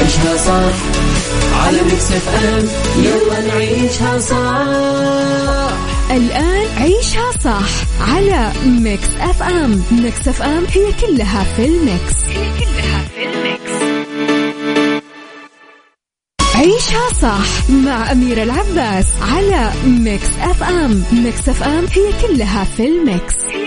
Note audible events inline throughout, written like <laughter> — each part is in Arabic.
عيشها صح. على ميكس اف ام يلا نعيشها صح. الآن عيشها صح على Mix FM Mix FM هي كلها في ال mix. هي كلها في ال mix. عيشها صح مع أميرة العباس على Mix FM Mix FM هي كلها في ال mix. هي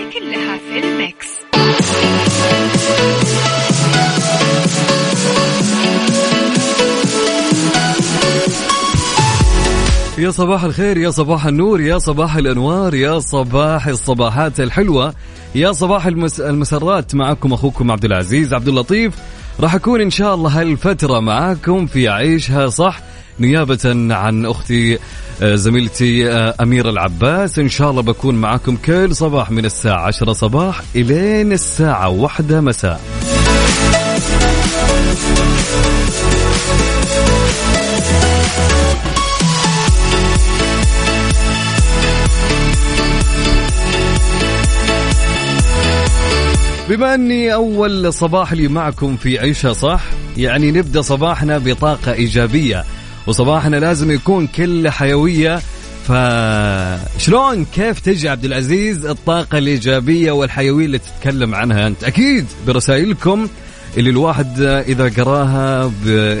يا صباح الخير يا صباح النور يا صباح الأنوار يا صباح الصباحات الحلوة يا صباح المس... المسرات معكم أخوكم عبد العزيز عبد اللطيف. راح أكون إن شاء الله هالفترة معاكم في عيشها صح نيابة عن أختي آه، زميلتي آه، أميرة العباس. إن شاء الله بكون معاكم كل صباح من الساعة 10 صباح إلين الساعة واحدة مساء. بما أني أول صباح لي معكم في عيشها صح يعني نبدأ صباحنا بطاقة إيجابية وصباحنا لازم يكون كله حيوية. فشلون؟ كيف تجي عبد العزيز الطاقة الإيجابية والحيوية اللي تتكلم عنها؟ أنت أكيد برسائلكم اللي الواحد إذا قراها ب...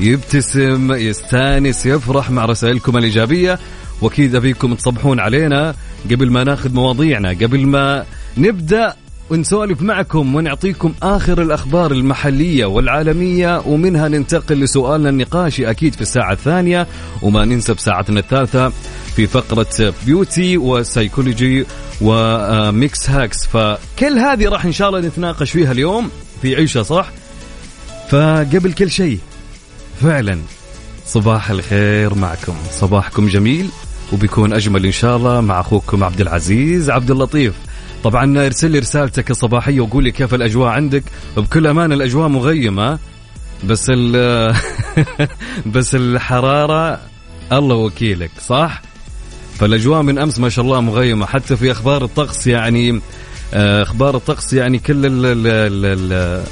يبتسم يستانس يفرح مع رسائلكم الإيجابية. وأكيد أبيكم تصبحون علينا قبل ما ناخذ مواضيعنا قبل ما نبدأ ونسولف معكم ونعطيكم آخر الأخبار المحلية والعالمية ومنها ننتقل لسؤالنا النقاشي أكيد في الساعة الثانية وما ننسى بساعتنا الثالثة في فقرة beauty و psychology و mix hacks فكل هذه راح إن شاء الله نتناقش فيها اليوم في عيشها صح؟ فقبل كل شيء فعلا صباح الخير معكم. صباحكم جميل وبيكون أجمل إن شاء الله مع أخوكم عبد العزيز عبد اللطيف. طبعا ارسل لي رسالتك الصباحية وقول لي كيف الأجواء عندك. بكل امانه الأجواء مغيمة بس <laughs> بس الحرارة الله وكيلك صح؟ فالأجواء من أمس ما شاء الله مغيمة حتى في أخبار الطقس يعني آه، أخبار الطقس يعني كل ال ال ال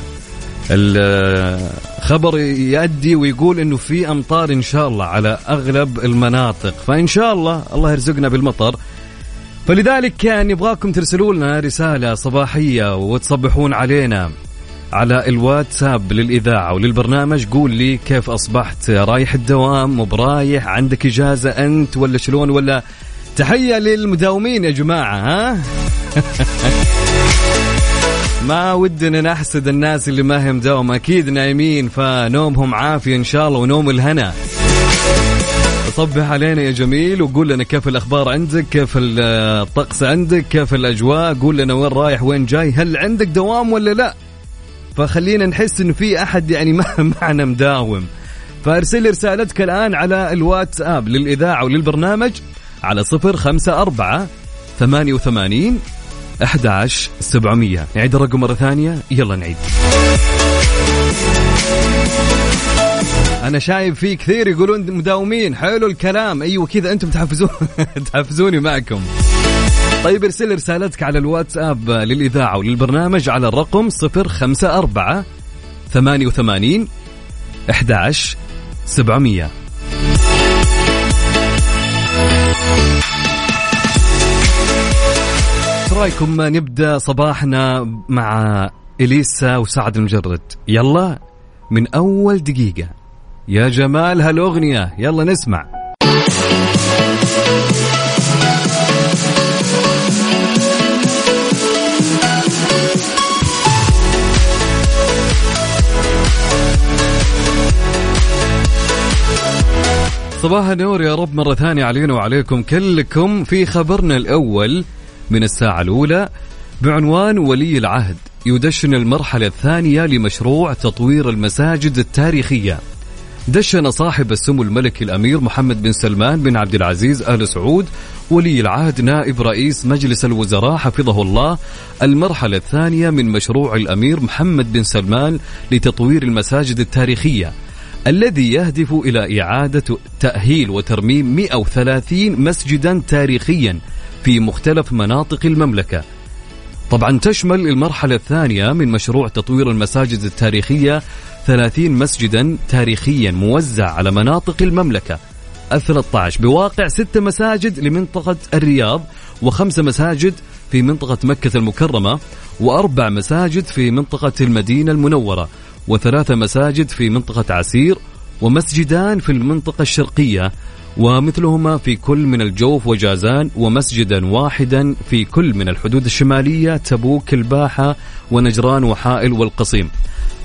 الخبر يؤدي ويقول إنه في أمطار إن شاء الله على أغلب المناطق. فإن شاء الله الله يرزقنا بالمطر. فلذلك نبغاكم ترسلوا لنا رسالة صباحية وتصبحون علينا على الواتساب للإذاعة وللبرنامج. قول لي كيف أصبحت؟ رايح الدوام؟ مو برايح؟ عندك إجازة أنت ولا شلون؟ ولا تحية للمداومين يا جماعة ها؟ <laughs> ما ودنا نحسد الناس اللي ما هم مداوم أكيد نايمين فنومهم عافية إن شاء الله ونوم الهنا. صبح علينا يا جميل وقول لنا كيف الأخبار عندك كيف الطقس عندك كيف الأجواء قول لنا وين رايح وين جاي هل عندك دوام ولا لا؟ فخلينا نحس انه في أحد يعني <laughs> ما معنا مداوم. فأرسل رسالتك الآن على الواتساب للإذاعة وللبرنامج على صفر خمسة أربعة ثمانية وثمانين أحد سبعمية. نعيد الرقم مرة ثانية. يلا نعيد. أنا شايف في كثير يقولون مداومين. حلو الكلام. أيوه كذا أنتم تحفزون <laughs> تحفزوني معكم. طيب ارسل رسالتك على الواتساب للإذاعة وللبرنامج على الرقم 054 88 11 700 رأيكم نبدأ صباحنا مع إليسا وسعد المجرد؟ يلا من أول دقيقة. يا جمال هالأغنية. يلا نسمع. صباح النور يا رب مرة ثانية علينا وعليكم كلكم. في خبرنا الأول من الساعة الأولى بعنوان ولي العهد يدشن المرحلة الثانية لمشروع تطوير المساجد التاريخية. دشن صاحب السمو الملكي الأمير محمد بن سلمان بن عبد العزيز آل سعود ولي العهد نائب رئيس مجلس الوزراء حفظه الله المرحلة الثانية من مشروع الأمير محمد بن سلمان لتطوير المساجد التاريخية الذي يهدف إلى إعادة تأهيل وترميم 130 مسجدا تاريخيا في مختلف مناطق المملكة. طبعا تشمل المرحلة الثانية من مشروع تطوير المساجد التاريخية 30 مسجدا تاريخيا موزع على مناطق المملكة. ال 13 بواقع ست مساجد لمنطقة الرياض وخمس مساجد في منطقة مكة المكرمة وأربع مساجد في منطقة المدينة المنورة وثلاث مساجد في منطقة عسير ومسجدان في المنطقة الشرقية ومثلهما في كل من الجوف وجازان ومسجدا واحدا في كل من الحدود الشمالية تبوك الباحة ونجران وحائل والقصيم.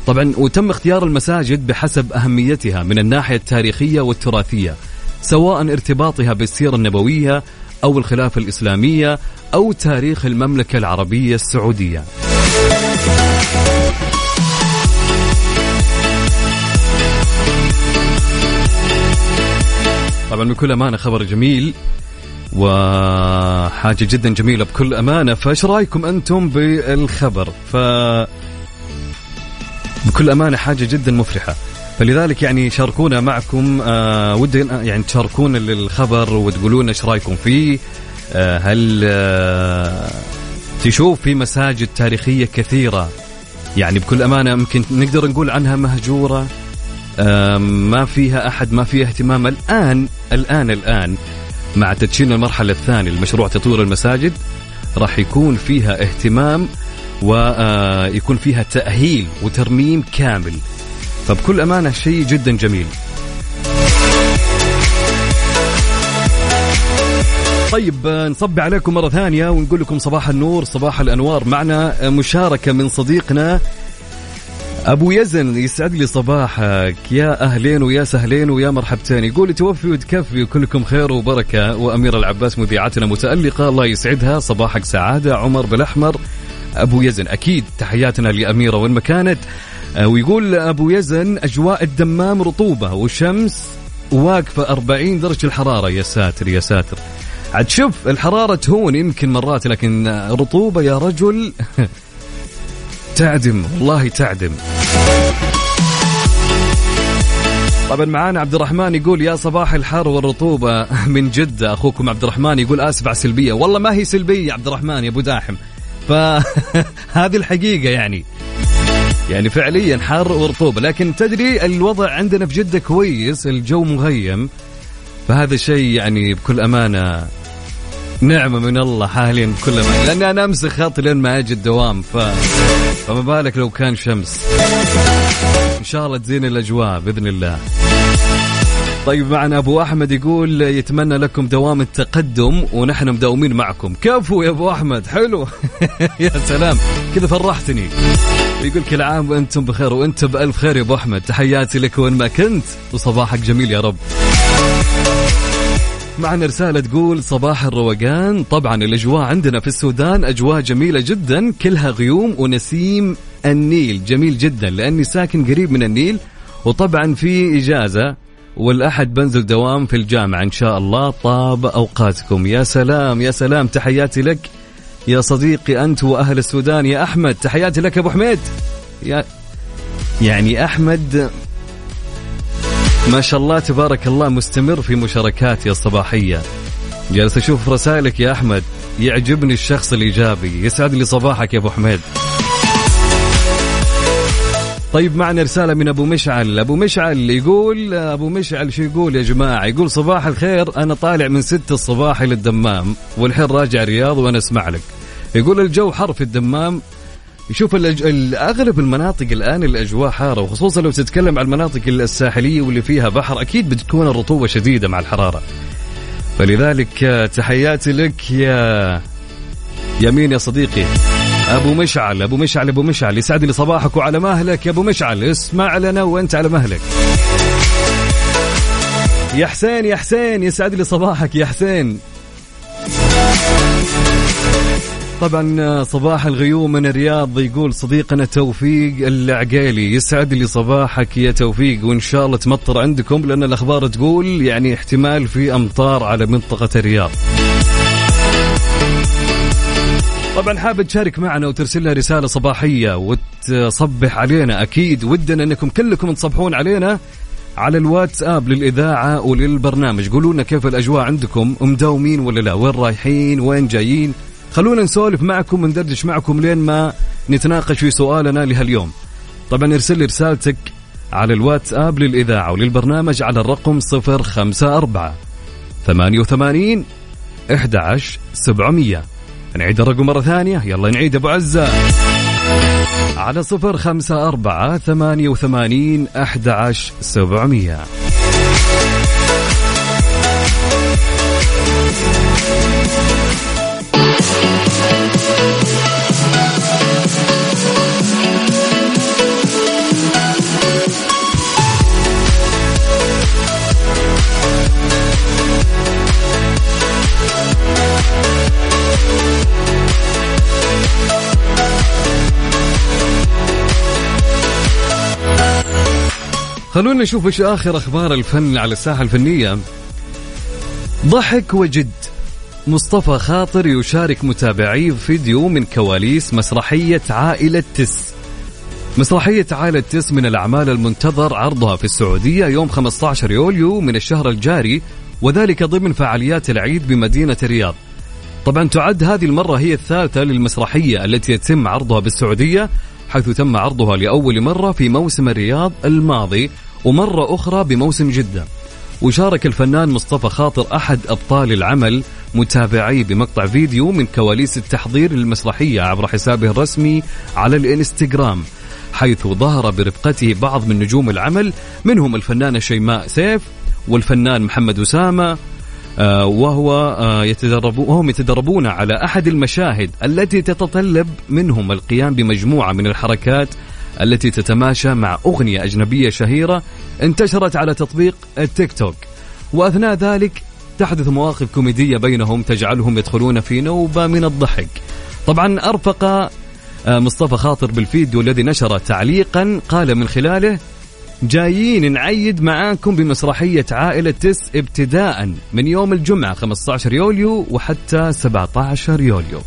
طبعا وتم اختيار المساجد بحسب أهميتها من الناحية التاريخية والتراثية سواء ارتباطها بالسيرة النبوية أو الخلافة الإسلامية أو تاريخ المملكة العربية السعودية. طبعا بكل أمانة خبر جميل وحاجة جدا جميلة بكل أمانة فايش رأيكم أنتم بالخبر؟ ف بكل أمانة حاجة جدا مفرحة. فلذلك يعني شاركونا معكم آه ودي يعني تشاركونا الخبر وتقولون إيش رأيكم فيه. آه هل آه تشوف في مساجد تاريخية كثيرة؟ يعني بكل أمانة يمكن نقدر نقول عنها مهجورة. ما فيها أحد ما فيها اهتمام. الآن الآن الآن مع تدشين المرحلة الثانية لمشروع تطوير المساجد راح يكون فيها اهتمام ويكون فيها تأهيل وترميم كامل. فبكل أمانة شيء جدا جميل. طيب نصب عليكم مرة ثانية ونقول لكم صباح النور صباح الأنوار. معنا مشاركة من صديقنا أبو يزن يسعد لي صباحك. يا أهلين ويا سهلين ويا مرحبتين. يقول توفي وتكفي وكلكم خير وبركة. وأمير العباس مذيعتنا متألقة الله يسعدها. صباحك سعادة عمر بالأحمر. أبو يزن. أكيد تحياتنا لأميرة وين ما كانت. آه، ويقول أبو يزن أجواء الدمام رطوبة وشمس واقفة 40 درجة الحرارة. يا ساتر يا ساتر. عاد شوف الحرارة تهون يمكن مرات لكن رطوبة يا رجل <laughs> تعدم والله تعدم. طبعا معانا عبد الرحمن يقول يا صباح الحر والرطوبة <laughs> من جدة. أخوكم عبد الرحمن يقول آسف على السلبية. والله ما هي سلبية عبد الرحمن يا أبو داحم. فهذه <laughs> الحقيقة يعني. يعني فعليا حر ورطوبة. لكن تدري الوضع عندنا في جدة كويس الجو مغيم. فهذا شيء يعني بكل أمانة نعمة من الله حاليا بكل أمانة. لأني أنا أمسك خط لين ما أجي الدوام ف... فما بالك لو كان شمس. إن شاء الله تزين الأجواء بإذن الله. طيب معنا أبو أحمد يقول يتمنى لكم دوام التقدم ونحن مداومين معكم. كفو يا أبو أحمد حلو. <laughs> يا سلام. كذا فرحتني. يقول كل عام وأنتم بخير وأنت بألف خير يا أبو أحمد. تحياتي لك وين ما كنت وصباحك جميل يا رب. معنا رسالة تقول صباح الروقان. طبعا الأجواء عندنا في السودان أجواء جميلة جدا كلها غيوم ونسيم النيل. جميل جدا لأني ساكن قريب من النيل وطبعا في إجازة. والأحد بنزل دوام في الجامعة. إن شاء الله طاب أوقاتكم. يا سلام يا سلام. تحياتي لك يا صديقي أنت وأهل السودان. يا أحمد تحياتي لك يا أبو حميد. يا يعني أحمد ما شاء الله تبارك الله مستمر في مشاركاتي الصباحية. جالس أشوف رسائلك يا أحمد. يعجبني الشخص الإيجابي. يسعد لي صباحك يا أبو حميد. طيب معنا رسالة من أبو مشعل. أبو مشعل يقول أبو مشعل شو يقول يا جماعة؟ يقول صباح الخير أنا طالع من ستة الصباح إلى الدمام والحين راجع الرياض وأنا أسمع لك. يقول الجو حر في الدمام. يشوف الأج... أغلب المناطق الآن الأجواء حارة وخصوصا لو تتكلم عن المناطق الساحلية واللي فيها بحر أكيد بتكون الرطوبة شديدة مع الحرارة. فلذلك تحياتي لك يا يمين يا صديقي. أبو مشعل أبو مشعل أبو مشعل يسعد لي صباحك وعلى مهلك. يا أبو مشعل اسمع لنا وأنت على مهلك. يا حسين يا حسين يسعد لي صباحك يا حسين. طبعا صباح الغيوم من الرياض يقول صديقنا توفيق العقيلي يسعد لي صباحك يا توفيق وإن شاء الله تمطر عندكم لأن الأخبار تقول يعني احتمال في أمطار على منطقة الرياض. طبعا حابب تشارك معنا وترسل لنا رسالة صباحية وتصبح علينا أكيد. ودنا أنكم كلكم تصبحون علينا على الواتساب للإذاعة وللبرنامج. قولوا لنا كيف الأجواء عندكم؟ مداومين ولا لا؟ وين رايحين؟ وين جايين؟ خلونا نسولف معكم وندردش معكم لين ما نتناقش في سؤالنا لهاليوم. طبعا ارسل لي رسالتك على الواتساب للإذاعة وللبرنامج على الرقم 054 88 11 700 نعيد الرقم مرة ثانية. يلا نعيد أبو عزة. على صفر خمسة أربعة ثمانية وثمانين أحد عشر سبعمية. خلونا نشوف إيش آخر أخبار الفن على الساحة الفنية. ضحك وجد. مصطفى خاطر يشارك متابعيه فيديو من كواليس مسرحية عائلة تس. مسرحية عائلة تس من الأعمال المنتظر عرضها في السعودية يوم 15 يوليو من الشهر الجاري وذلك ضمن فعاليات العيد بمدينة الرياض. طبعا تعد هذه المرة هي الثالثة للمسرحية التي يتم عرضها بالسعودية حيث تم عرضها لأول مرة في موسم الرياض الماضي ومرة أخرى بموسم جدة. وشارك الفنان مصطفى خاطر أحد أبطال العمل متابعي بمقطع فيديو من كواليس التحضير للمسرحية عبر حسابه الرسمي على الإنستغرام حيث ظهر برفقته بعض من نجوم العمل منهم الفنانة شيماء سيف والفنان محمد أسامة وهو آه، يتدرب وهم يتدربون على أحد المشاهد التي تتطلب منهم القيام بمجموعة من الحركات التي تتماشى مع أغنية أجنبية شهيرة انتشرت على تطبيق التيك توك. وأثناء ذلك تحدث مواقف كوميدية بينهم تجعلهم يدخلون في نوبة من الضحك. طبعا أرفق آه، مصطفى خاطر بالفيديو الذي نشر تعليقا قال من خلاله جايين نعيد معاكم بمسرحية عائلة تس ابتداء من يوم الجمعة 15 يوليو وحتى 17 يوليو.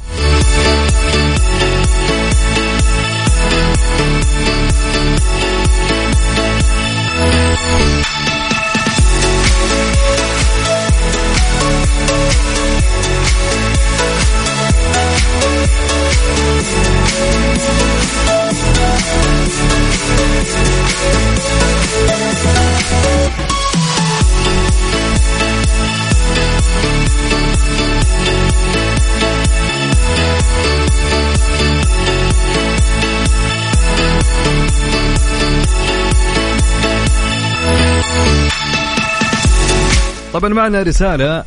طبعا معنا رسالة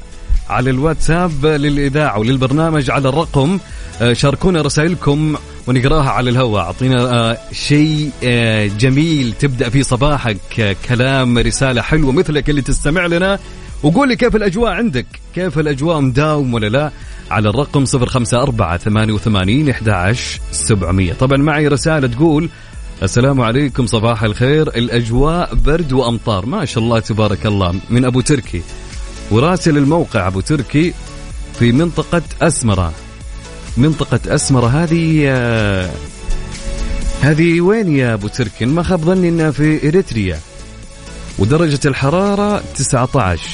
على الواتساب للإذاعة وللبرنامج على الرقم آه، شاركونا رسائلكم ونقراها على الهواء. أعطينا آه، شيء آه، جميل تبدأ فيه صباحك كلام رسالة حلوة مثلك اللي تستمع لنا. وقول لي كيف الأجواء عندك؟ كيف الأجواء مداوم ولا لا؟ على الرقم 054 88 11 700 طبعا معي رسالة تقول السلام عليكم صباح الخير. الأجواء برد وأمطار. ما شاء الله تبارك الله. من أبو تركي. وراسل الموقع أبو تركي في منطقة أسمرة. منطقة أسمرة هذه آه، هذه وين يا أبو تركي؟ ما خاب ظني أنها في إريتريا. ودرجة الحرارة 19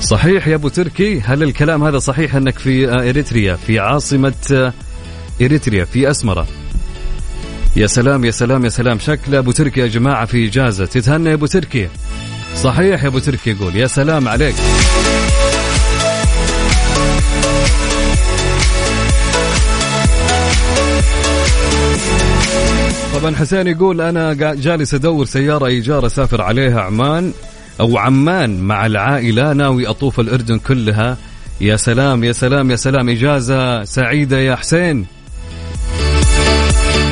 صحيح يا أبو تركي؟ هل الكلام هذا صحيح أنك في آه، إريتريا؟ في عاصمة آه، إريتريا في أسمرة. يا سلام يا سلام يا سلام. شكل أبو تركي يا جماعة في إجازة. تتهنى يا أبو تركي. صحيح يا أبو تركي يقول. يا سلام عليك. طبعا حسين يقول أنا جالس أدور سيارة إيجار أسافر عليها عمان أو عمان مع العائلة. ناوي أطوف الأردن كلها. يا سلام يا سلام يا سلام. إجازة سعيدة يا حسين.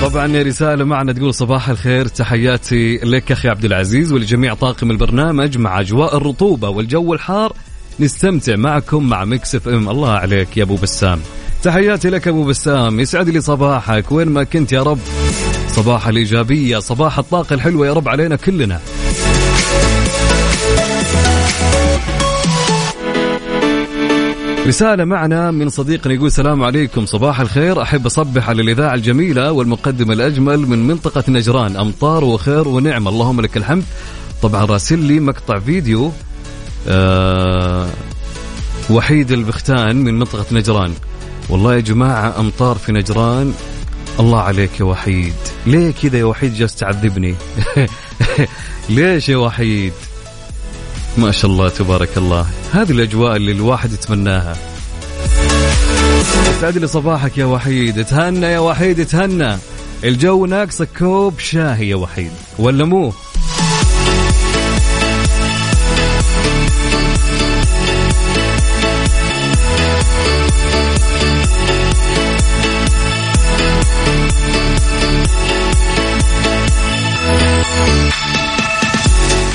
طبعا رسالة معنا تقول صباح الخير تحياتي لك أخي عبد العزيز ولجميع طاقم البرنامج مع أجواء الرطوبة والجو الحار. نستمتع معكم مع Mix FM. الله عليك يا أبو بسام. تحياتي لك أبو بسام. يسعد لي صباحك. وين ما كنت يا رب. صباح الإيجابية صباح الطاقة الحلوة يا رب علينا كلنا. رسالة معنا من صديقنا يقول السلام عليكم صباح الخير. أحب أصبح على الإذاعة الجميلة والمقدم الأجمل من منطقة نجران. أمطار وخير ونعمة. اللهم لك الحمد. طبعا راسل لي مقطع فيديو آه وحيد البختان من منطقة نجران. والله يا جماعة أمطار في نجران. الله عليك يا وحيد. ليه كذا يا وحيد جالس تعذبني؟ <laughs> ليش يا وحيد؟ ما شاء الله تبارك الله. هذه الأجواء اللي الواحد يتمناها. سعد لي صباحك يا وحيد. تهنى يا وحيد تهنى. الجو ناقصك كوب شاهي يا وحيد. ولا مو؟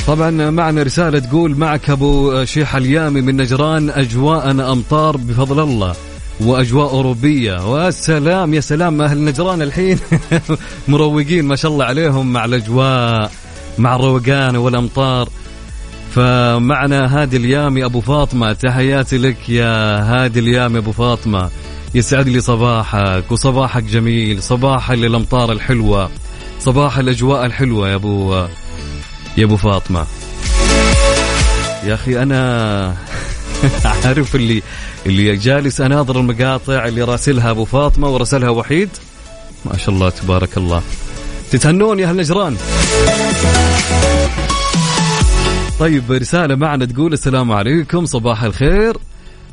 طبعا معنا رسالة تقول معك أبو شيح اليامي من نجران أجواءنا أمطار بفضل الله وأجواء أوروبية. والسلام يا سلام أهل نجران الحين؟ <laughs> مروقين ما شاء الله عليهم مع الأجواء مع الروقان والأمطار. فمعنا هادي اليامي أبو فاطمة تحياتي لك يا هادي اليامي أبو فاطمة. يسعد لي صباحك وصباحك جميل صباح للأمطار الحلوة صباح الأجواء الحلوة يا أبو يا أبو فاطمة. يا أخي أنا <laughs> عارف اللي اللي جالس أناظر المقاطع اللي راسلها أبو فاطمة ورسلها وحيد. ما شاء الله تبارك الله. تتهنون يا أهل نجران. طيب رسالة معنا تقول السلام عليكم صباح الخير.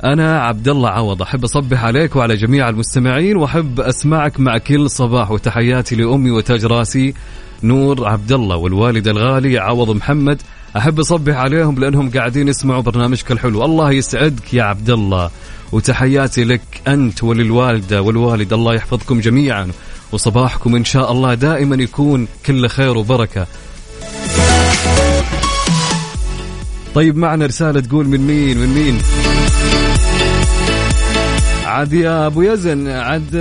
أنا عبد الله عوض. أحب أصبح عليك وعلى جميع المستمعين وأحب أسمعك مع كل صباح وتحياتي لأمي وتاج راسي. نور عبد الله والوالد الغالي عوض محمد. أحب أصبح عليهم لأنهم قاعدين يسمعوا برنامجك الحلو الله يسعدك يا عبد الله وتحياتي لك أنت وللوالدة والوالد. الله يحفظكم جميعا. وصباحكم إن شاء الله دائما يكون كل خير وبركة. طيب معنا رسالة تقول من مين؟ من مين؟ عاد يا أبو يزن عاد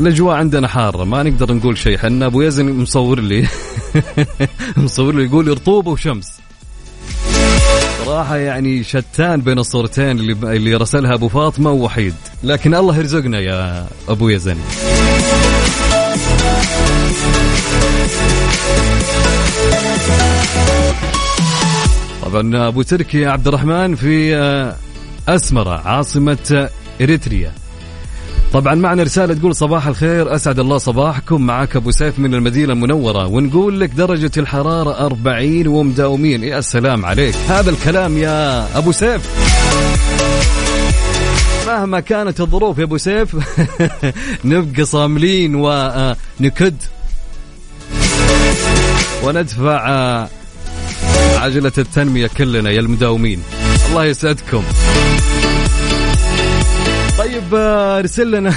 الأجواء عندنا حارة ما نقدر نقول شيء حنا أبو يزن مصور لي. <laughs> مصور لي يقول رطوبه وشمس. صراحة يعني شتان بين الصورتين اللي اللي رسلها أبو فاطمة ووحيد. لكن الله يرزقنا يا أبو يزن. طبعا أبو تركي عبد الرحمن في أسمرة عاصمة إريتريا. طبعا معنا رسالة تقول صباح الخير أسعد الله صباحكم. معك أبو سيف من المدينة المنورة. ونقول لك درجة الحرارة 40 ومداومين. يا سلام عليك. هذا الكلام يا أبو سيف. مهما كانت الظروف يا أبو سيف <laughs> نبقى صاملين ونكد. وندفع عجلة التنمية كلنا يا المداومين. الله يسعدكم. طيب ارسل لنا.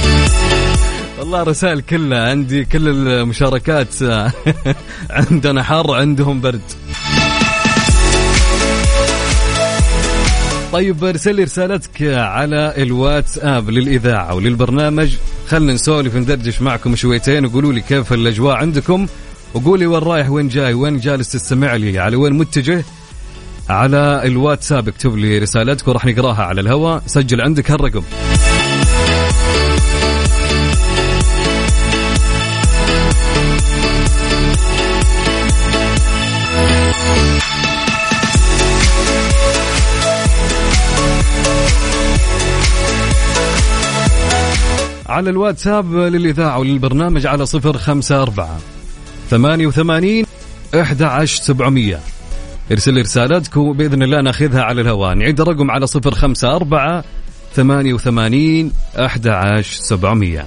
<laughs> والله رسائل كلها عندي كل المشاركات <laughs> عندنا حر عندهم برد. طيب ارسل لي رسالتك على الواتساب للإذاعة وللبرنامج. خلنا نسولف ندردش معكم شويتين وقولوا لي كيف الأجواء عندكم. وقولي وين رايح وين جاي وين جالس تستمع لي على وين متجه. على الواتساب اكتب لي رسالتك وراح نقراها على الهواء سجل عندك هالرقم. على الواتساب للإذاعة وللبرنامج على صفر خمسة أربعة ثمانية وثمانين إحدى عشر سبعمية. ارسل لي رسالتك وبإذن الله ناخذها على الهواء نعيد الرقم على صفر خمسة أربعة ثمانية وثمانين أحد عشر سبعمية.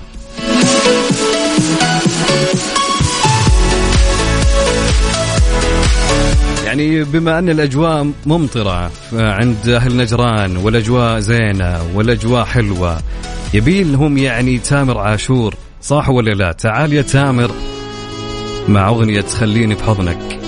يعني بما أن الأجواء ممطرة عند أهل نجران والأجواء زينة والأجواء حلوة يبي لهم يعني تامر عاشور صح ولا لا؟ تعال يا تامر مع أغنية خليني بحضنك.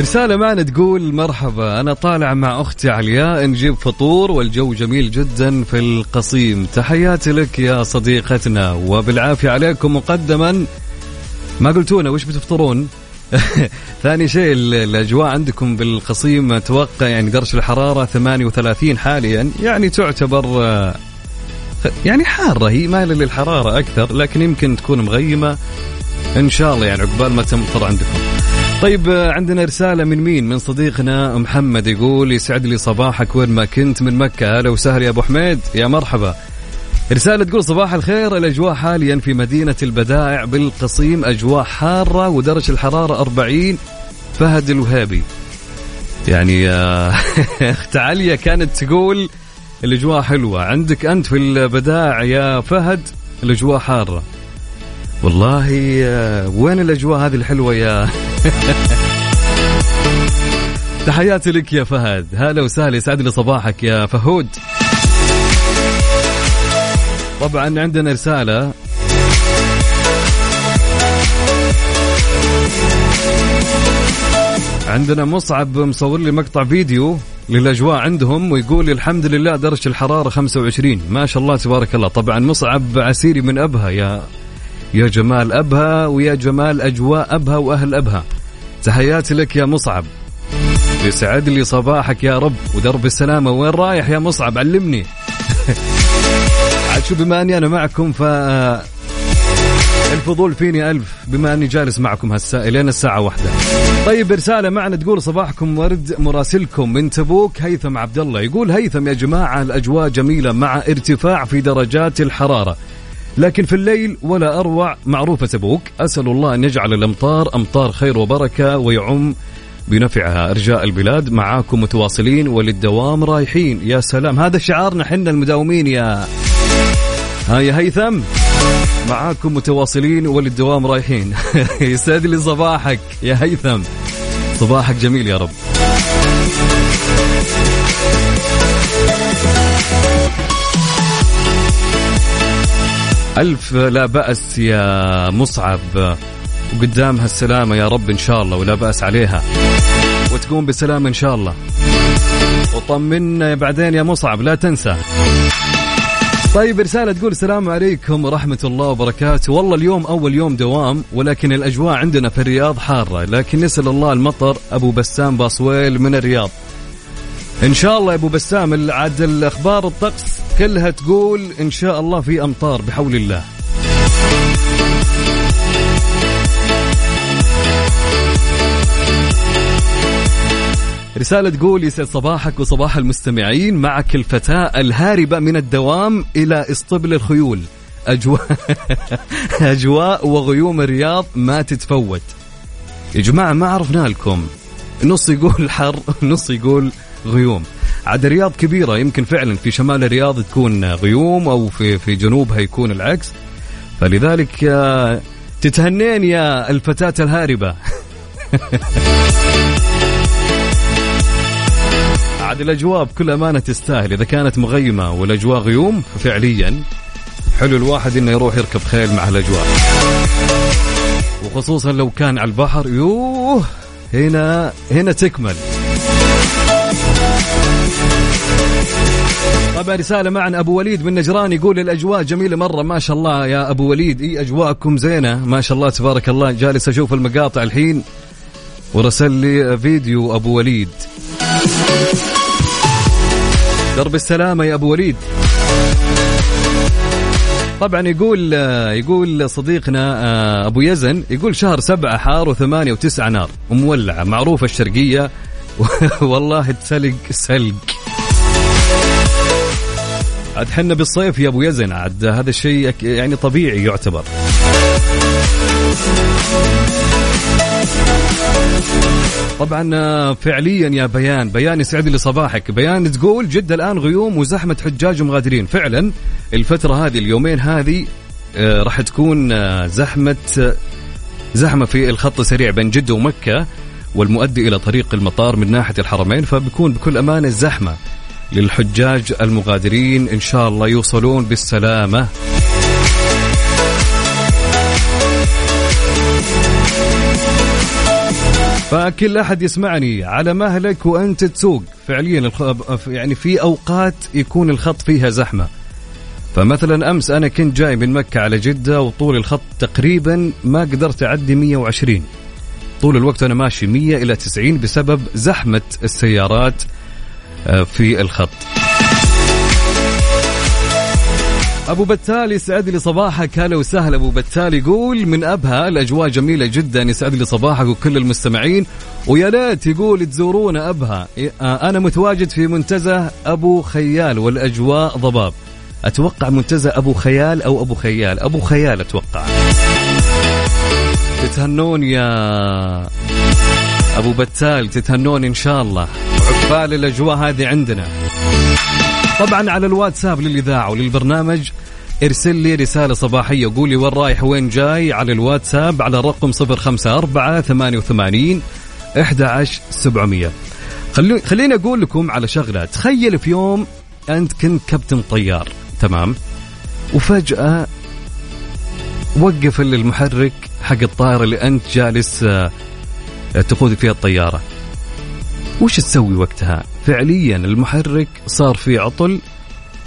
رسالة معنا تقول مرحبا أنا طالع مع أختي علياء نجيب فطور والجو جميل جدا في القصيم. تحياتي لك يا صديقتنا وبالعافية عليكم مقدما. ما قلتونا وش بتفطرون؟ <laughs> ثاني شيء الأجواء عندكم بالقصيم أتوقع يعني درجة الحرارة 38 حاليا يعني تعتبر يعني حارة هي مايلة للحرارة أكثر لكن يمكن تكون مغيمة. إن شاء الله يعني عقبال ما تمطر عندكم. طيب عندنا رسالة من مين؟ من صديقنا محمد يقول يسعد لي صباحك وين ما كنت من مكة. أهلا وسهلا يا أبو حميد. يا مرحبا. رسالة تقول صباح الخير. الأجواء حاليا في مدينة البدائع بالقصيم أجواء حارة ودرجة الحرارة 40 فهد الوهابي. يعني <laughs> أخت عليا كانت تقول الأجواء حلوة. عندك أنت في البدائع يا فهد؟ الأجواء حارة. والله وين الأجواء هذه الحلوة يا <laughs> تحياتي لك يا فهد. هلا وسهلا يسعد لي صباحك يا فهود. طبعا عندنا رسالة. عندنا مصعب مصور لي مقطع فيديو للأجواء عندهم ويقول الحمد لله درجة الحرارة 25 ما شاء الله تبارك الله. طبعا مصعب عسيري من أبها يا يا جمال أبها ويا جمال أجواء أبها وأهل أبها. تحياتي لك يا مصعب. يسعد لي صباحك يا رب ودرب السلامة. وين رايح يا مصعب؟ علمني. <laughs> عاد شو بما أني أنا معكم ف الفضول فيني ألف بما أني جالس معكم هسا لين الساعة واحدة. طيب رسالة معنا تقول صباحكم ورد مراسلكم من تبوك هيثم عبد الله. يقول هيثم يا جماعة الأجواء جميلة مع ارتفاع في درجات الحرارة. لكن في الليل ولا أروع معروفة تبوك أسأل الله أن يجعل الأمطار أمطار خير وبركة ويعم بنفعها. أرجاء البلاد معاكم متواصلين وللدوام رايحين. يا سلام. هذا شعارنا حنا المداومين يا. ها يا هيثم. معاكم متواصلين وللدوام رايحين. <laughs> يسعد لي صباحك يا هيثم. صباحك جميل يا رب. ألف لا بأس يا مصعب. وقدامها السلامة يا رب إن شاء الله ولا بأس عليها. وتقوم بسلام إن شاء الله. وطمنا بعدين يا مصعب لا تنسى. طيب رسالة تقول السلام عليكم ورحمة الله وبركاته. والله اليوم أول يوم دوام ولكن الأجواء عندنا في الرياض حارة. لكن نسأل الله المطر أبو بسام باصويل من الرياض. إن شاء الله يا أبو بسام عاد الأخبار الطقس كلها تقول إن شاء الله في أمطار بحول الله. رسالة تقول يسعد صباحك وصباح المستمعين معك الفتاة الهاربة من الدوام إلى اسطبل الخيول. أجواء <laughs> أجواء وغيوم الرياض ما تتفوت. يا جماعة ما عرفنا لكم. نص يقول حر <laughs> نص يقول غيوم. عاد الرياض كبيرة يمكن فعلا في شمال الرياض تكون غيوم أو في في جنوبها يكون العكس. فلذلك آه، تتهنين يا الفتاة الهاربة. <laughs> عاد الأجواء بكل أمانة تستاهل. إذا كانت مغيمة والأجواء غيوم ففعليا حلو الواحد إنه يروح يركب خيل مع الأجواء. وخصوصا لو كان على البحر يوه هنا هنا تكمل. طبعا رسالة معنا أبو وليد من نجران يقول الأجواء جميلة مرة. ما شاء الله يا أبو وليد. إي أجواءكم زينة. ما شاء الله تبارك الله. جالس أشوف المقاطع الحين ورسل لي فيديو أبو وليد. درب السلامة يا أبو وليد. طبعا يقول يقول صديقنا آه، أبو يزن يقول شهر سبعة حار وثمانية وتسعة نار. ومولعة. معروفة الشرقية. <laughs> والله تسلق سلق. عاد حنا بالصيف يا أبو يزن. عاد هذا الشيء يعني طبيعي يعتبر. طبعا آه، فعليا يا بيان. بيان يسعد لي صباحك بيان تقول جدة الآن غيوم وزحمة حجاج ومغادرين. فعلا الفترة هذه اليومين هذه آه، راح تكون آه، زحمة زحمة في الخط السريع بين جدة ومكة والمؤدي إلى طريق المطار من ناحية الحرمين فبيكون بكل أمانة زحمة للحجاج المغادرين إن شاء الله يوصلون بالسلامة. فكل أحد يسمعني على مهلك وأنت تسوق. فعليا يعني في أوقات يكون الخط فيها زحمة. فمثلا أمس أنا كنت جاي من مكة على جدة وطول الخط تقريبا ما قدرت أعدي 120 طول الوقت أنا ماشي 100 إلى 90 بسبب زحمة السيارات في الخط. أبو بتال يسعد لي صباحك. هلا وسهلا أبو بتال. يقول من ابها الأجواء جميلة جدا. يسعد لي صباحك وكل المستمعين. ويا ليت يقول تزورون ابها آه، أنا متواجد في منتزه أبو خيال والأجواء ضباب. أتوقع منتزه أبو خيال أو أبو خيال؟ أبو خيال أتوقع. تتهنون يا أبو بتال تتهنون إن شاء الله. عقبال الأجواء هذه عندنا. طبعا على الواتساب للإذاعة وللبرنامج ارسل لي رسالة صباحية قولي وين رايح وين جاي على الواتساب على الرقم 054 88 11700 خلو خليني أقول لكم على شغلة. تخيل في يوم أنت كنت كابتن طيار تمام؟ وفجأة وقف المحرك حق الطائرة اللي أنت جالس آه، تقود فيها الطيارة. وش تسوي وقتها؟ فعليا المحرك صار فيه عطل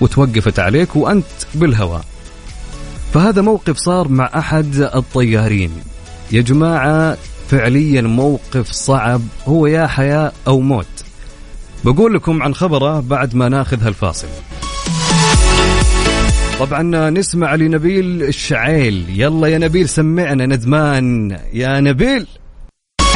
وتوقفت عليك وأنت بالهواء. فهذا موقف صار مع أحد الطيارين. يا جماعة فعليا موقف صعب هو يا حياة أو موت. بقول لكم عن خبره بعد ما ناخذ هالفاصل. طبعا نسمع لنبيل الشعيل. يلا يا نبيل سمعنا ندمان. يا نبيل!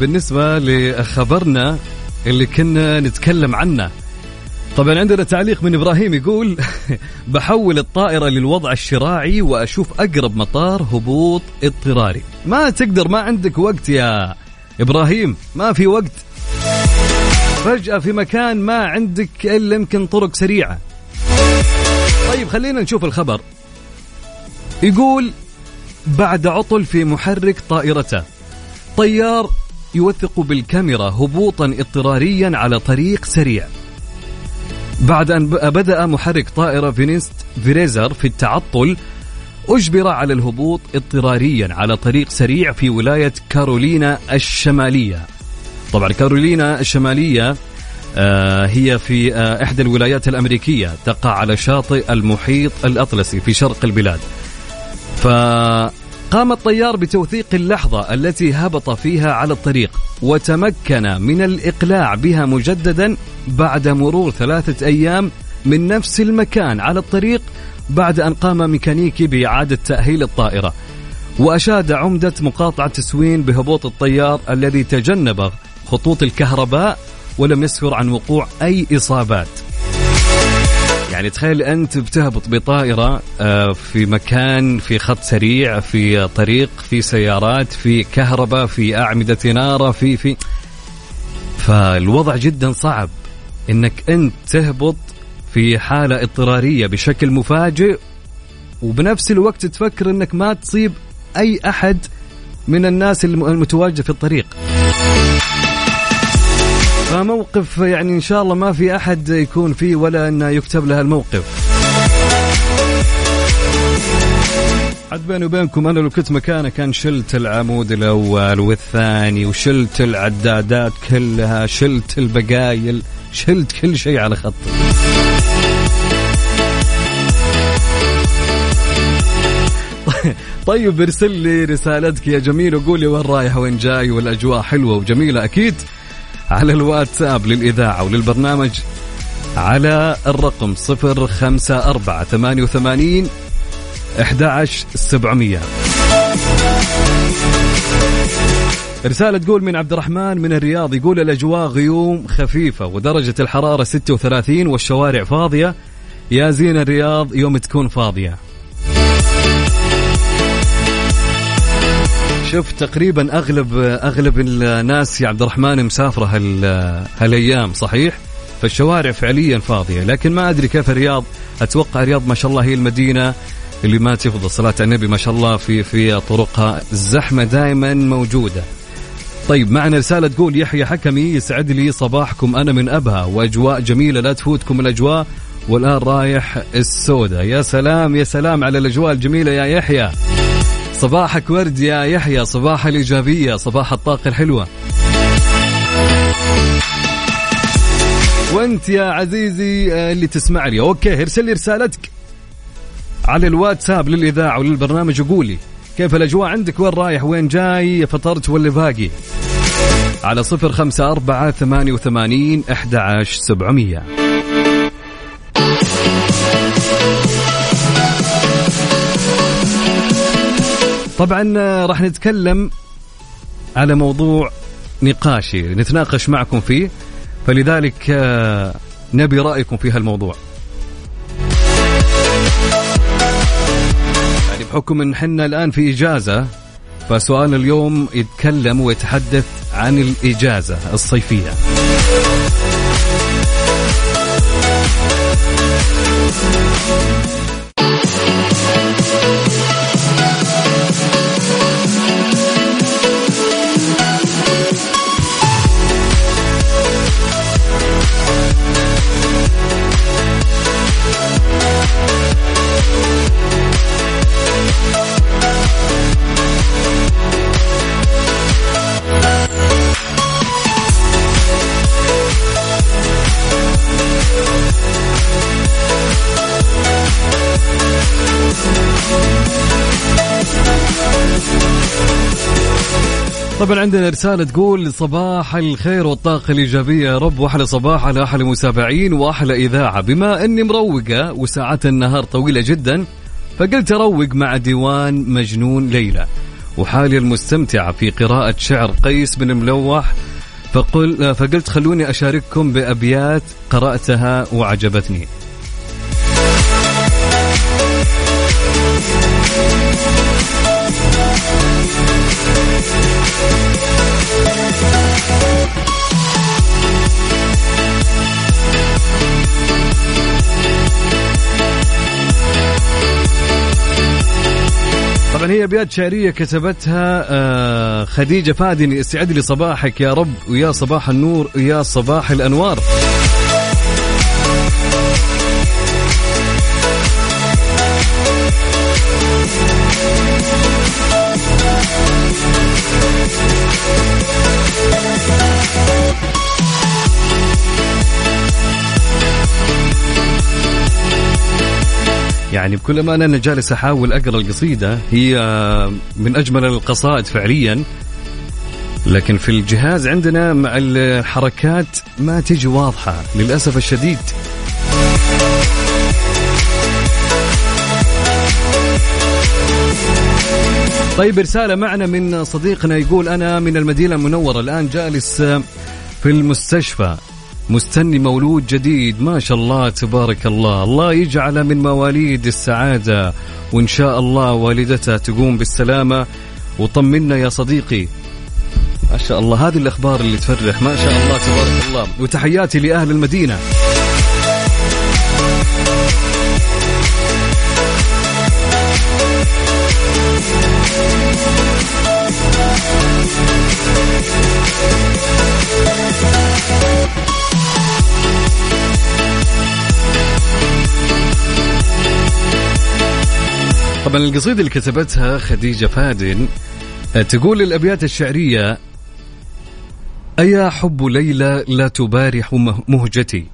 بالنسبة لخبرنا اللي كنا نتكلم عنه طبعا عندنا تعليق من إبراهيم يقول <laughs> بحول الطائرة للوضع الشراعي وأشوف أقرب مطار هبوط اضطراري. ما تقدر ما عندك وقت يا إبراهيم ما في وقت. فجأة في مكان ما عندك إلا يمكن طرق سريعة. طيب خلينا نشوف الخبر. يقول بعد عطل في محرك طائرته طيار يوثق بالكاميرا هبوطا اضطراريا على طريق سريع. بعد أن بدأ محرك طائرة فينيست فيريزر في التعطل أجبر على الهبوط اضطراريا على طريق سريع في ولاية كارولينا الشمالية. طبعا. كارولينا الشمالية آه هي في آه إحدى الولايات الأمريكية تقع على شاطئ المحيط الأطلسي في شرق البلاد. ف قام الطيار بتوثيق اللحظة التي هبط فيها على الطريق وتمكن من الإقلاع بها مجددا بعد مرور ثلاثة أيام من نفس المكان على الطريق بعد أن قام ميكانيكي بإعادة تأهيل الطائرة. وأشاد عمدة مقاطعة تسوين بهبوط الطيار الذي تجنب خطوط الكهرباء ولم يسفر عن وقوع أي إصابات. يعني تخيل أنت بتهبط بطائرة آه، في مكان في خط سريع في طريق في سيارات في كهرباء في أعمدة اناره في في. فالوضع جدا صعب إنك أنت تهبط في حالة اضطرارية بشكل مفاجئ وبنفس الوقت تفكر إنك ما تصيب أي أحد من الناس المتواجدة في الطريق. فموقف يعني إن شاء الله ما في أحد يكون فيه ولا انه يكتب له الموقف. عاد بيني وبينكم أنا لو كنت مكانه كان شلت العمود الأول والثاني وشلت العدادات كلها شلت البقايل شلت كل شيء على خط <laughs> طيب ارسل لي رسالتك يا جميل وقولي وين رايح وين جاي والأجواء حلوة وجميلة أكيد. على الواتساب للإذاعة وللبرنامج على الرقم 054 88 11700 رسالة تقول من عبد الرحمن من الرياض يقول الأجواء غيوم خفيفة ودرجة الحرارة 36 والشوارع فاضية. يا زين الرياض يوم تكون فاضية. شوف تقريبا أغلب أغلب الناس يا عبد الرحمن مسافرة هال هالأيام صحيح؟ فالشوارع فعليا فاضية لكن ما أدري كيف الرياض. أتوقع الرياض ما شاء الله هي المدينة اللي ما تفضل صلاة النبي ما شاء الله في في طرقها الزحمة دائما موجودة. طيب معنا رسالة تقول يحيى حكمي يسعد لي صباحكم أنا من أبها وأجواء جميلة لا تفوتكم الأجواء. والآن رايح السودة. يا سلام يا سلام على الأجواء الجميلة يا يحيى. صباحك ورد يا يحيى صباح الإيجابية صباح الطاقة الحلوة. وانت يا عزيزي آه، اللي تسمع لي. أوكي ارسل لي رسالتك على الواتساب للإذاعة وللبرنامج. وقولي كيف الأجواء عندك؟ وين رايح؟ وين جاي؟ فطرت ولا باقي؟ على صفر خمسة أربعة ثمانية وثمانين أحد عشر سبعمية. طبعا آه، راح نتكلم على موضوع نقاشي نتناقش معكم فيه فلذلك آه، نبي رأيكم في هالموضوع. يعني بحكم إن حنا الآن في إجازة فسؤال اليوم يتكلم ويتحدث عن الإجازة الصيفية. طبعا عندنا رسالة تقول صباح الخير والطاقة الإيجابية يا رب. وأحلى صباح على أحلى متابعين وأحلى إذاعة. بما أني مروقة وساعات النهار طويلة جدا فقلت أروق مع ديوان مجنون ليلى. وحالي المستمتعة في قراءة شعر قيس بن ملوح فقل فقلت خلوني أشارككم بأبيات قرأتها وعجبتني. طبعا هي ابيات شعرية كتبتها آه، خديجة فادن يسعد لي صباحك يا رب ويا صباح النور ويا صباح الأنوار. يعني بكل أمانة أنا جالس أحاول أقرأ القصيدة. هي من أجمل القصائد فعليا. لكن في الجهاز عندنا مع الحركات ما تجي واضحة للأسف الشديد. طيب رسالة معنا من صديقنا يقول أنا من المدينة المنورة الآن جالس في المستشفى. مستني مولود جديد ما شاء الله تبارك الله. الله يجعل من مواليد السعادة وإن شاء الله والدتها تقوم بالسلامة. وطمنا يا صديقي. ما شاء الله هذه الأخبار اللي تفرح. ما شاء الله تبارك الله. وتحياتي لأهل المدينة. طبعا القصيدة اللي كتبتها خديجة فادن آه، تقول الأبيات الشعرية أيا حب ليلى لا تبارح مهجتي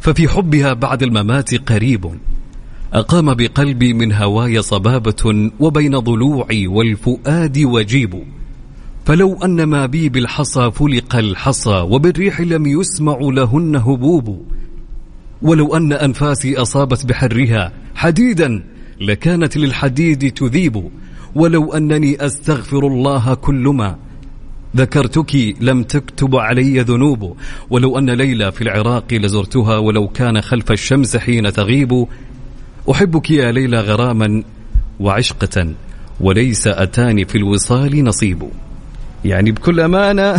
ففي حبها بعد الممات قريب. أقام بقلبي من هواي صبابة وبين ضلوعي والفؤاد وجيب. فلو أن ما بي بالحصى فلق الحصى وبالريح لم يسمع لهن هبوب. ولو أن أنفاسي أصابت بحرها حديدا لكانت للحديد تذيب. ولو أنني أستغفر الله كل ما ذكرتك لم تكتب علي ذنوب. ولو أن ليلى في العراق لزرتها ولو كان خلف الشمس حين تغيب. أحبك يا ليلى غراما وعشقة وليس أتاني في الوصال نصيب. يعني بكل أمانة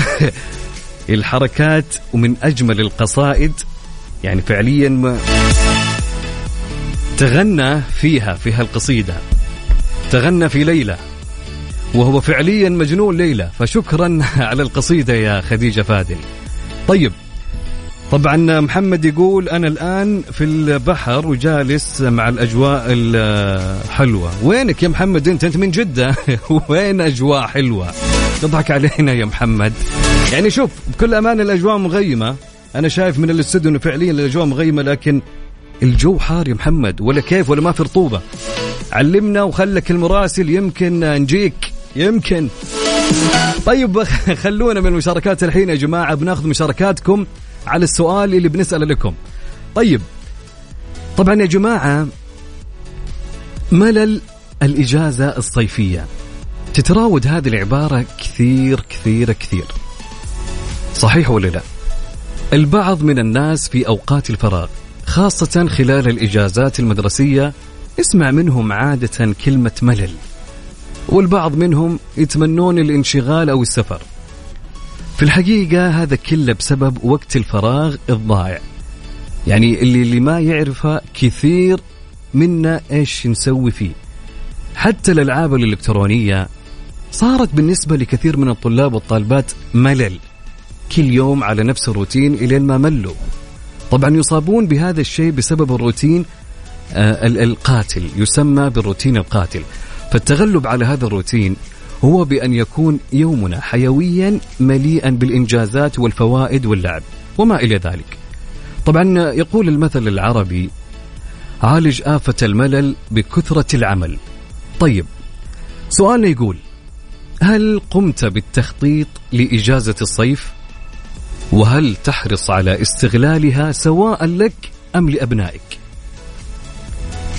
<laughs> الحركات ومن أجمل القصائد. يعني فعليا ما تغنى فيها في هالقصيدة. تغنى في ليلى. وهو فعليا مجنون ليلى. فشكرا <laughs> على القصيدة يا خديجة فادل. طيب طبعا محمد يقول أنا الآن في البحر وجالس مع الأجواء الحلوة. وينك يا محمد؟ أنت أنت من جدة؟ <laughs> وين أجواء حلوة؟ تضحك علينا يا محمد. يعني شوف بكل أمانة الأجواء مغيمة. أنا شايف من الاستوديو أنه فعليا الأجواء مغيمة لكن الجو حار يا محمد ولا كيف ولا ما في رطوبة. علمنا وخلك المراسل يمكن نجيك يمكن. طيب <laughs> خلونا من المشاركات الحين يا جماعة بناخذ مشاركاتكم على السؤال اللي بنسأله لكم. طيب طبعا يا جماعة ملل الإجازة الصيفية. تتراود هذه العبارة كثير كثير كثير. صحيح ولا لا؟ البعض من الناس في أوقات الفراغ خاصة خلال الإجازات المدرسية اسمع منهم عادة كلمة ملل والبعض منهم يتمنون الانشغال أو السفر. في الحقيقة هذا كله بسبب وقت الفراغ الضائع يعني اللي, اللي ما يعرفه كثير منا إيش نسوي فيه. حتى الألعاب الإلكترونية صارت بالنسبة لكثير من الطلاب والطالبات ملل كل يوم على نفس الروتين إلين ما ملوا. طبعا يصابون بهذا الشيء بسبب الروتين آه القاتل يسمى بالروتين القاتل. فالتغلب على هذا الروتين هو بأن يكون يومنا حيويا مليئا بالإنجازات والفوائد واللعب وما إلى ذلك. طبعا يقول المثل العربي عالج آفة الملل بكثرة العمل. طيب سؤالنا يقول هل قمت بالتخطيط لإجازة الصيف؟ وهل تحرص على استغلالها سواء لك أم لأبنائك؟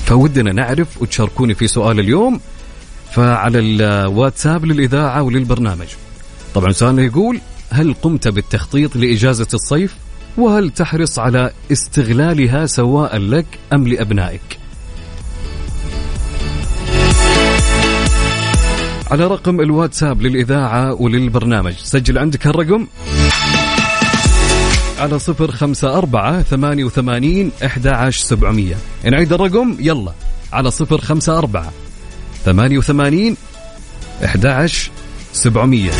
فودنا نعرف وتشاركوني في سؤال اليوم. فعلى الواتساب للإذاعة وللبرنامج. طبعا سؤالنا يقول هل قمت بالتخطيط لإجازة الصيف؟ وهل تحرص على استغلالها سواء لك أم لأبنائك؟ على رقم الواتساب للإذاعة وللبرنامج. سجل عندك الرقم على صفر خمسة أربعة ثمانية وثمانين أحد عشر سبعمية. نعيد الرقم يلا على صفر خمسة أربعة ثمانية وثمانين أحد عشر سبعمية.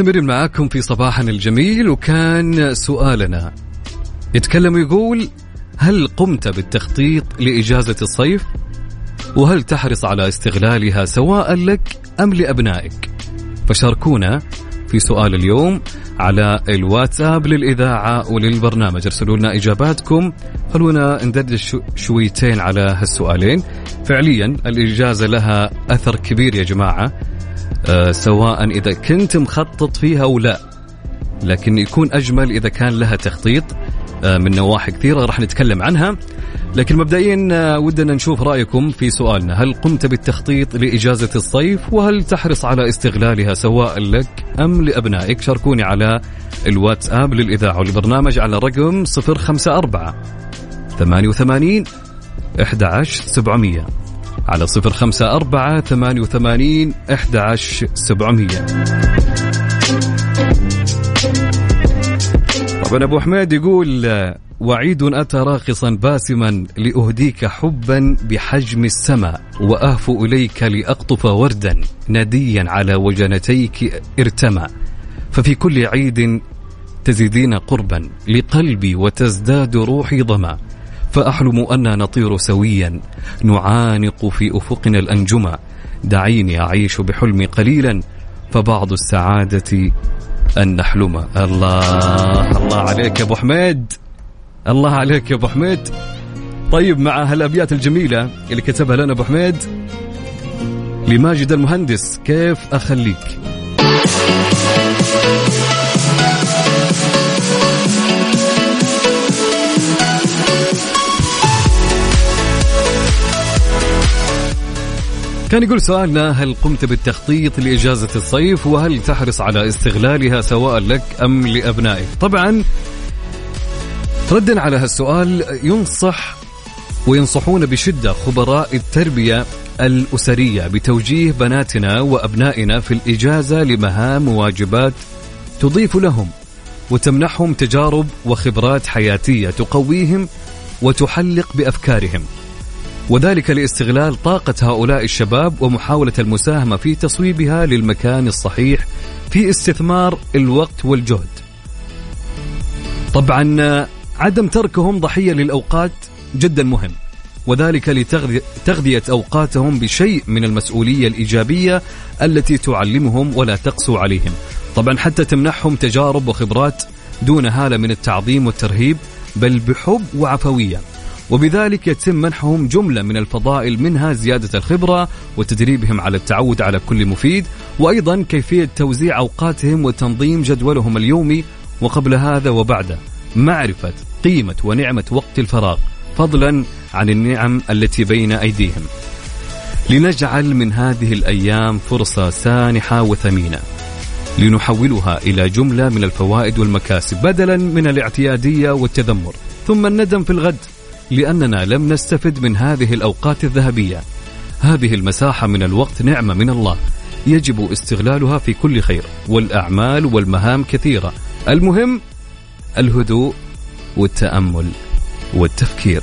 مستمرين معاكم في صباحنا الجميل وكان سؤالنا يتكلم ويقول هل قمت بالتخطيط لإجازة الصيف؟ وهل تحرص على استغلالها سواء لك أم لأبنائك؟ فشاركونا في سؤال اليوم على الواتساب للإذاعة وللبرنامج ارسلوا لنا إجاباتكم خلونا ندردش شويتين على هالسؤالين فعليا الإجازة لها أثر كبير يا جماعة سواء إذا كنت مخطط فيها أو لا. لكن يكون أجمل إذا كان لها تخطيط أه من نواحي كثيرة راح نتكلم عنها. لكن مبدئيا آه، ودنا نشوف رأيكم في سؤالنا. هل قمت بالتخطيط لإجازة الصيف؟ وهل تحرص على استغلالها سواء لك أم لأبنائك؟ شاركوني على الواتساب للإذاعة والبرنامج على رقم 054 88 11700 على 054 88 11700 طبعا أبو حميد يقول وعيد أتى راقصا باسما لأهديك حبا بحجم السماء وأهفو إليك لأقطف وردا نديا على وجنتيك ارتمى. ففي كل عيد تزيدين قربا لقلبي وتزداد روحي ظما. فأحلم أن نطير سويا. نعانق في أفقنا الأنجما دعيني أعيش بحلمي قليلا. فبعض السعادة أن نحلم. الله الله عليك يا أبو حميد. الله عليك يا أبو حميد. طيب مع هالأبيات الجميلة اللي كتبها لنا أبو حميد لماجد المهندس كيف أخليك؟ كان يقول سؤالنا هل قمت بالتخطيط لإجازة الصيف؟ وهل تحرص على استغلالها سواء لك أم لأبنائك؟ طبعا ردا على هالسؤال ينصح وينصحون بشدة خبراء التربية الأسرية بتوجيه بناتنا وأبنائنا في الإجازة لمهام وواجبات تضيف لهم وتمنحهم تجارب وخبرات حياتية تقويهم وتحلق بأفكارهم. وذلك لاستغلال طاقة هؤلاء الشباب ومحاولة المساهمة في تصويبها للمكان الصحيح في استثمار الوقت والجهد. طبعا عدم تركهم ضحية للأوقات جدا مهم وذلك لتغذية أوقاتهم بشيء من المسؤولية الإيجابية التي تعلمهم ولا تقسو عليهم طبعا حتى تمنحهم تجارب وخبرات دون هالة من التعظيم والترهيب بل بحب وعفوية وبذلك يتم منحهم جملة من الفضائل منها زيادة الخبرة وتدريبهم على التعود على كل مفيد وأيضا كيفية توزيع أوقاتهم وتنظيم جدولهم اليومي. وقبل هذا وبعده معرفة قيمة ونعمة وقت الفراغ فضلا عن النعم التي بين أيديهم. لنجعل من هذه الأيام فرصة سانحة وثمينة. لنحولها إلى جملة من الفوائد والمكاسب بدلا من الاعتيادية والتذمر. ثم الندم في الغد. لأننا لم نستفد من هذه الأوقات الذهبية. هذه المساحة من الوقت نعمة من الله. يجب استغلالها في كل خير. والأعمال والمهام كثيرة. المهم الهدوء والتأمل والتفكير.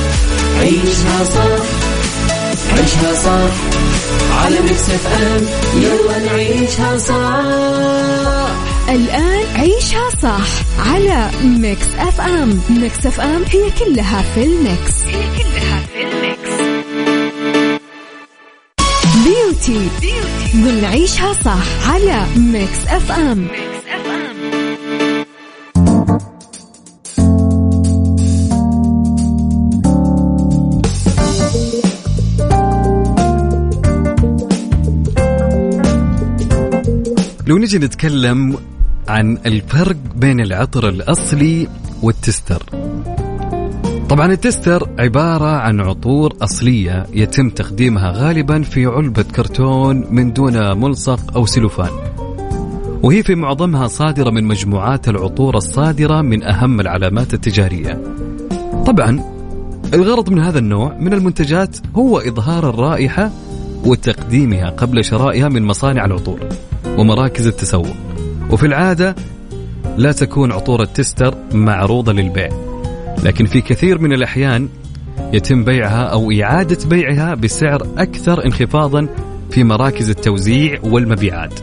عيشها صح عيشها صح. على Mix F M يلا نعيشها صح. الآن عيشها صح على Mix FM. Mix FM هي كلها في ال Mix. هي كلها في ال Mix. Beauty, Beauty. ضمن عيشها صح على Mix FM. Mix لو نجي نتكلم عن الفرق بين العطر الأصلي والتستر. طبعا التستر عبارة عن عطور أصلية يتم تقديمها غالبا في علبة كرتون من دون ملصق أو سلوفان. وهي في معظمها صادرة من مجموعات العطور الصادرة من أهم العلامات التجارية. طبعا الغرض من هذا النوع من المنتجات هو إظهار الرائحة وتقديمها قبل شرائها من مصانع العطور. ومراكز التسوق. وفي العادة لا تكون عطور التستر معروضة للبيع لكن في كثير من الأحيان يتم بيعها أو إعادة بيعها بسعر أكثر انخفاضا في مراكز التوزيع والمبيعات.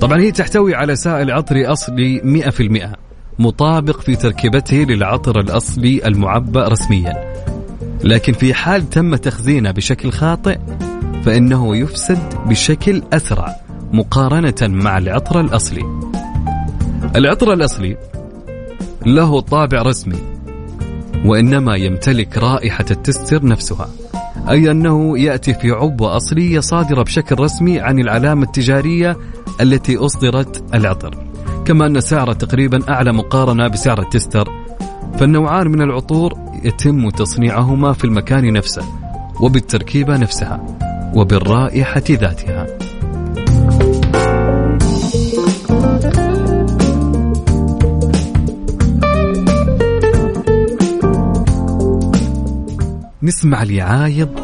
طبعا هي تحتوي على سائل عطري أصلي 100% مطابق في تركيبته للعطر الأصلي المعبأ رسميا. لكن في حال تم تخزينه بشكل خاطئ فإنه يفسد بشكل أسرع. مقارنة مع العطر الأصلي. العطر الأصلي له طابع رسمي وإنما يمتلك رائحة التستر نفسها أي أنه يأتي في عبوة أصلية صادرة بشكل رسمي عن العلامة التجارية التي أصدرت العطر. كما أن سعره تقريبا أعلى مقارنة بسعر التستر فالنوعان من العطور يتم تصنيعهما في المكان نفسه وبالتركيبة نفسها وبالرائحة ذاتها. نسمع لعايض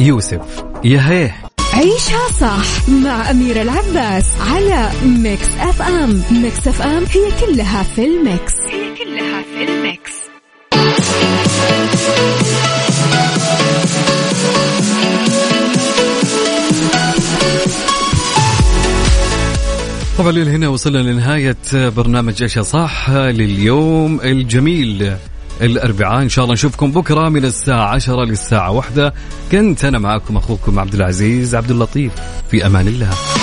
يوسف. يا هيه عيشها صح مع أميرة العباس على Mix FM Mix FM هي كلها في ال Mix. هي كلها في الميكس. طبعا هنا وصلنا لنهاية برنامج عيشها صح لليوم الجميل. الأربعاء. إن شاء الله نشوفكم بكرة من الساعة 10 للساعة واحدة. كنت أنا معكم أخوكم عبد العزيز عبد اللطيف. في أمان الله.